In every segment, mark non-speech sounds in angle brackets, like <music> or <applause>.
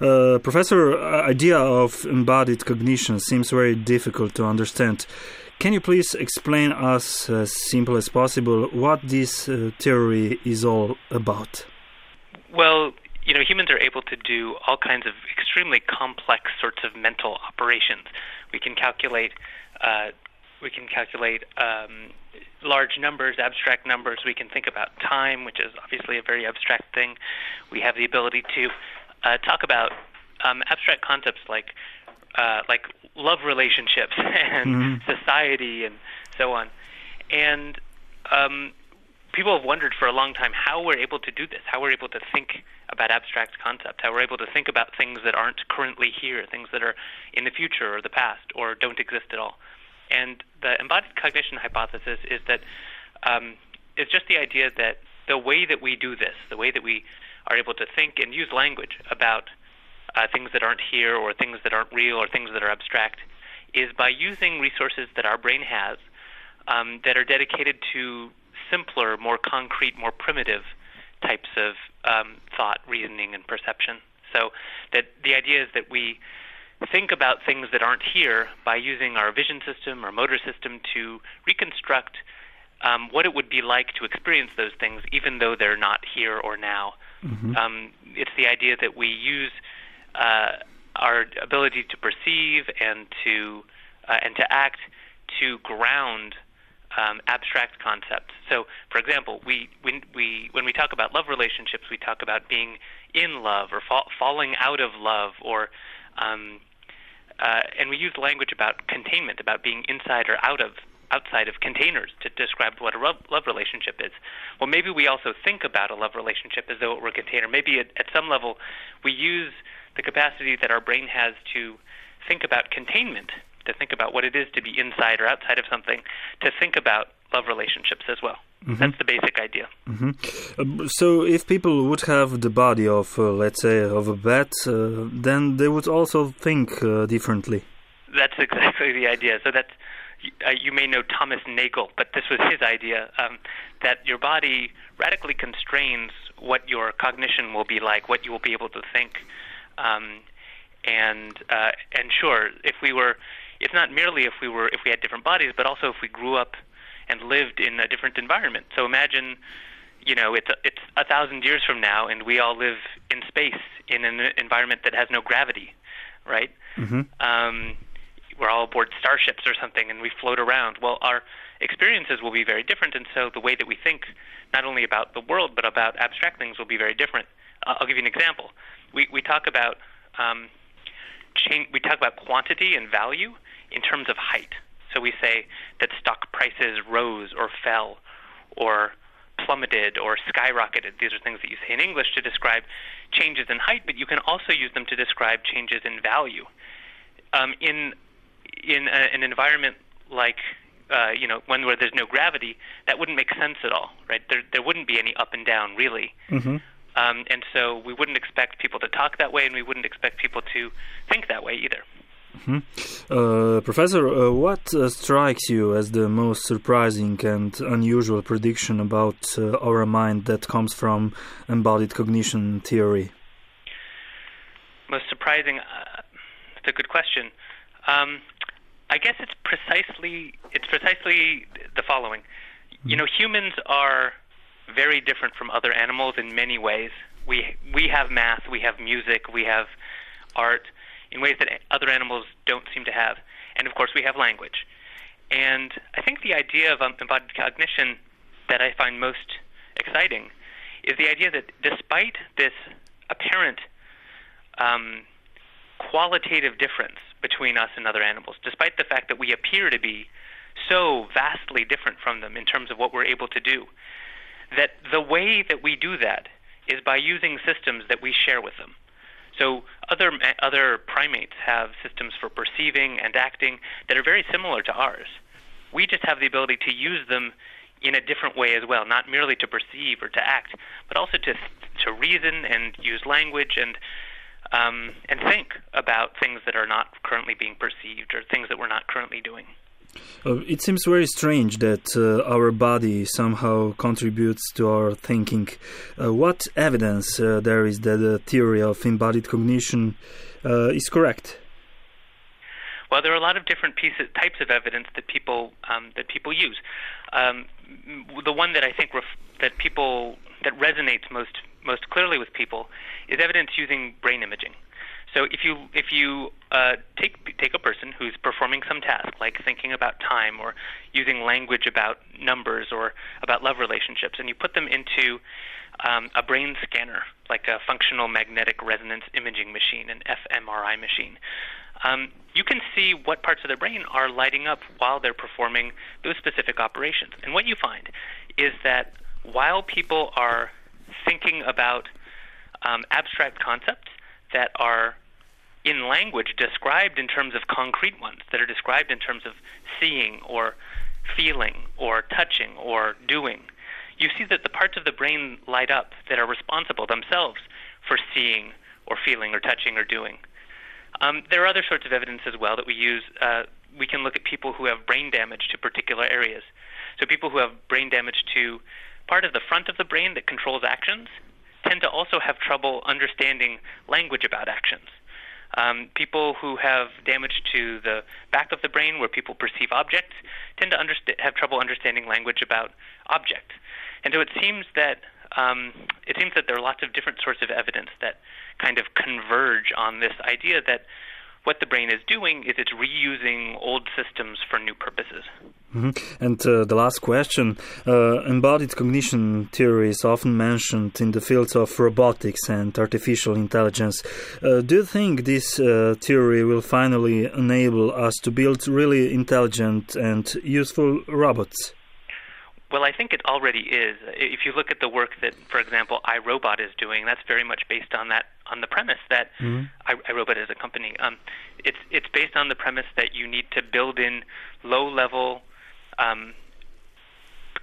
Uh, professor, idea of embodied cognition seems very difficult to understand. Can you please explain us as simple as possible what this uh, theory is all about? Well, you know, humans are able to do all kinds of extremely complex sorts of mental operations. We can calculate, uh, we can calculate um, large numbers, abstract numbers. We can think about time, which is obviously a very abstract thing. We have the ability to uh, talk about um, abstract concepts like uh, like love relationships <laughs> and mm-hmm. society and so on. And um, people have wondered for a long time how we're able to do this, how we're able to think about abstract concepts, how we're able to think about things that aren't currently here, things that are in the future or the past or don't exist at all. And the embodied cognition hypothesis is that um, it's just the idea that the way that we do this, the way that we are able to think and use language about uh, things that aren't here or things that aren't real or things that are abstract, is by using resources that our brain has um, that are dedicated to simpler, more concrete, more primitive types of um, thought, reasoning, and perception. So that the idea is that we think about things that aren't here by using our vision system or motor system to reconstruct um, what it would be like to experience those things, even though they're not here or now. Mm-hmm. Um, it's the idea that we use uh, our ability to perceive and to uh, and to act to ground um, abstract concepts. So, for example, we when we when we talk about love relationships, we talk about being in love or fa- falling out of love, or um, uh, and we use language about containment, about being inside or out of outside of containers to describe what a love, love relationship is. Well, maybe we also think about a love relationship as though it were a container. Maybe at, at some level we use the capacity that our brain has to think about containment, to think about what it is to be inside or outside of something, to think about love relationships as well. Mm-hmm. That's the basic idea. Mm-hmm. Um, so, if people would have the body of, uh, let's say, of a bat, uh, then they would also think uh, differently. That's <laughs> exactly the idea. So that's uh, you may know Thomas Nagel, but this was his idea um, that your body radically constrains what your cognition will be like, what you will be able to think. Um, and uh, and sure, if we were, it's not merely if we were if we had different bodies, but also if we grew up and lived in a different environment. So imagine, you know, it's a, it's a thousand years from now, and we all live in space in an environment that has no gravity, right? Mm-hmm. Um, we're all aboard starships or something, and we float around. Well, our experiences will be very different, and so the way that we think, not only about the world but about abstract things, will be very different. Uh, I'll give you an example. We we talk about um, change, we talk about quantity and value in terms of height. So we say that stock prices rose or fell, or plummeted or skyrocketed. These are things that you say in English to describe changes in height, but you can also use them to describe changes in value. Um, in in a, an environment like uh, you know one where there's no gravity, that wouldn't make sense at all, right? There there wouldn't be any up and down really. Mm-hmm. Um, and so we wouldn't expect people to talk that way, and we wouldn't expect people to think that way either. Mm-hmm. Uh, professor, uh, what uh, strikes you as the most surprising and unusual prediction about uh, our mind that comes from embodied cognition theory? Most surprising? Uh, that's a good question. Um, I guess it's precisely it's precisely the following. You know, humans are very different from other animals in many ways. We we have math, we have music, we have art in ways that other animals don't seem to have, and of course we have language. And I think the idea of embodied cognition that I find most exciting is the idea that despite this apparent um, qualitative difference between us and other animals, despite the fact that we appear to be so vastly different from them in terms of what we're able to do, that the way that we do that is by using systems that we share with them. So other other primates have systems for perceiving and acting that are very similar to ours. We just have the ability to use them in a different way as well, not merely to perceive or to act, but also to to reason and use language and um, and think about things that are not currently being perceived or things that we're not currently doing. Uh, it seems very strange that uh, our body somehow contributes to our thinking. Uh, what evidence uh, there is that the theory of embodied cognition uh, is correct? Well, there are a lot of different pieces, types of evidence that people um, that people use. Um, the one that I think ref- that people that resonates most most clearly with people is evidence using brain imaging. So if you if you uh, take take a person who's performing some task like thinking about time or using language about numbers or about love relationships, and you put them into um, a brain scanner like a functional magnetic resonance imaging machine, an fMRI machine, um, you can see what parts of the brain are lighting up while they're performing those specific operations. And what you find is that while people are thinking about um, abstract concepts that are in language described in terms of concrete ones, that are described in terms of seeing or feeling or touching or doing, you see that the parts of the brain light up that are responsible themselves for seeing or feeling or touching or doing. Um, there are other sorts of evidence as well that we use. Uh, we can look at people who have brain damage to particular areas. So people who have brain damage to part of the front of the brain that controls actions tend to also have trouble understanding language about actions. Um, people who have damage to the back of the brain, where people perceive objects, tend to underst- have trouble understanding language about objects. And so it seems that um, it seems that there are lots of different sorts of evidence that kind of converge on this idea that what the brain is doing is it's reusing old systems for new purposes. Mm-hmm. And uh, the last question uh, embodied cognition theory is often mentioned in the fields of robotics and artificial intelligence. Uh, do you think this uh, theory will finally enable us to build really intelligent and useful robots? Well, I think it already is. If you look at the work that, for example, iRobot is doing, that's very much based on that on the premise that mm-hmm. iRobot is a company. Um, it's it's based on the premise that you need to build in low level um,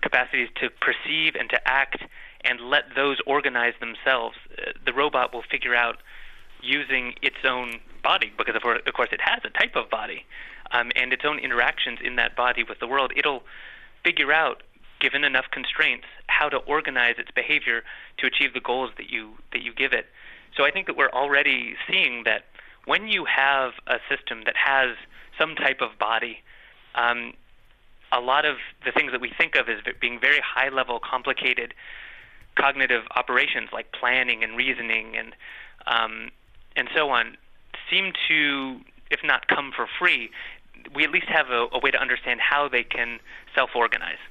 capacities to perceive and to act, and let those organize themselves. Uh, the robot will figure out using its own body, because of, of course it has a type of body, um, and its own interactions in that body with the world. It'll figure out given enough constraints, how to organize its behavior to achieve the goals that you that you give it. So I think that we're already seeing that when you have a system that has some type of body, um, a lot of the things that we think of as being very high level, complicated cognitive operations like planning and reasoning and um, and so on seem to, if not come for free, we at least have a, a way to understand how they can self organize.